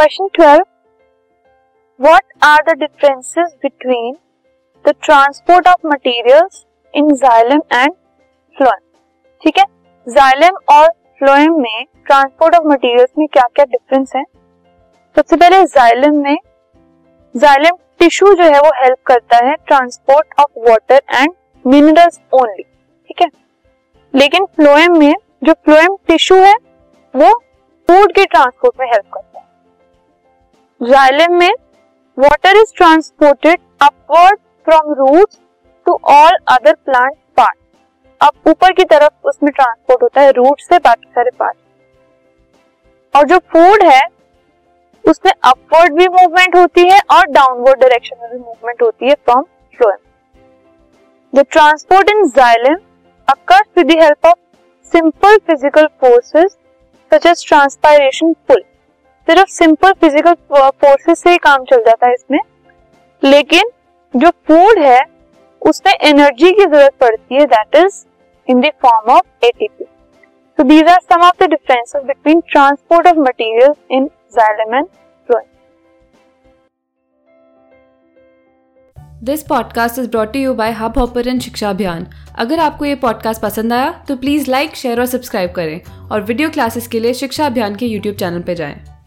Question twelve what are the differences between the transport of materials in xylem and phloem? ठीक है? xylem और phloem में transport of materials में क्या क्या डिफरेंस है? सबसे पहले xylem में, xylem टिश्यू जो है वो हेल्प करता है transport of water and minerals only ठीक है? लेकिन फ्लोएम में जो फ्लोएम टिश्यू है, वो फ़ूड के ट्रांसपोर्ट में हेल्प करता है। जाइलम में water is transported upward from roots to all other plant part अब ऊपर की तरफ़ उसमें ट्रांसपोर्ट होता है रूट से बाकी सारे पार्ट और जो फ़ूड है, उसमें अपवर्ड भी मूवमेंट होती है और डाउनवर्ड डायरेक्शन में भी मूवमेंट होती है from phloem the transport in xylem occurs with the help of simple physical forces such as transpiration pull सिर्फ़ सिंपल फ़िज़िकल फोर्सेस से ही काम चल जाता है इसमें। लेकिन जो फ़ूड है, उसमें एनर्जी की ज़रूरत पड़ती है that is in the form of ATP so these are some of the differences between transport of material in xylem and this podcast is brought you by Hubhopper and Shiksha Abhiyan अगर आपको ये podcast पसंद आया तो please like share और subscribe करें। और video classes के लिए शिक्षा अभियान के यूट्यूब चैनल पर जाएँ।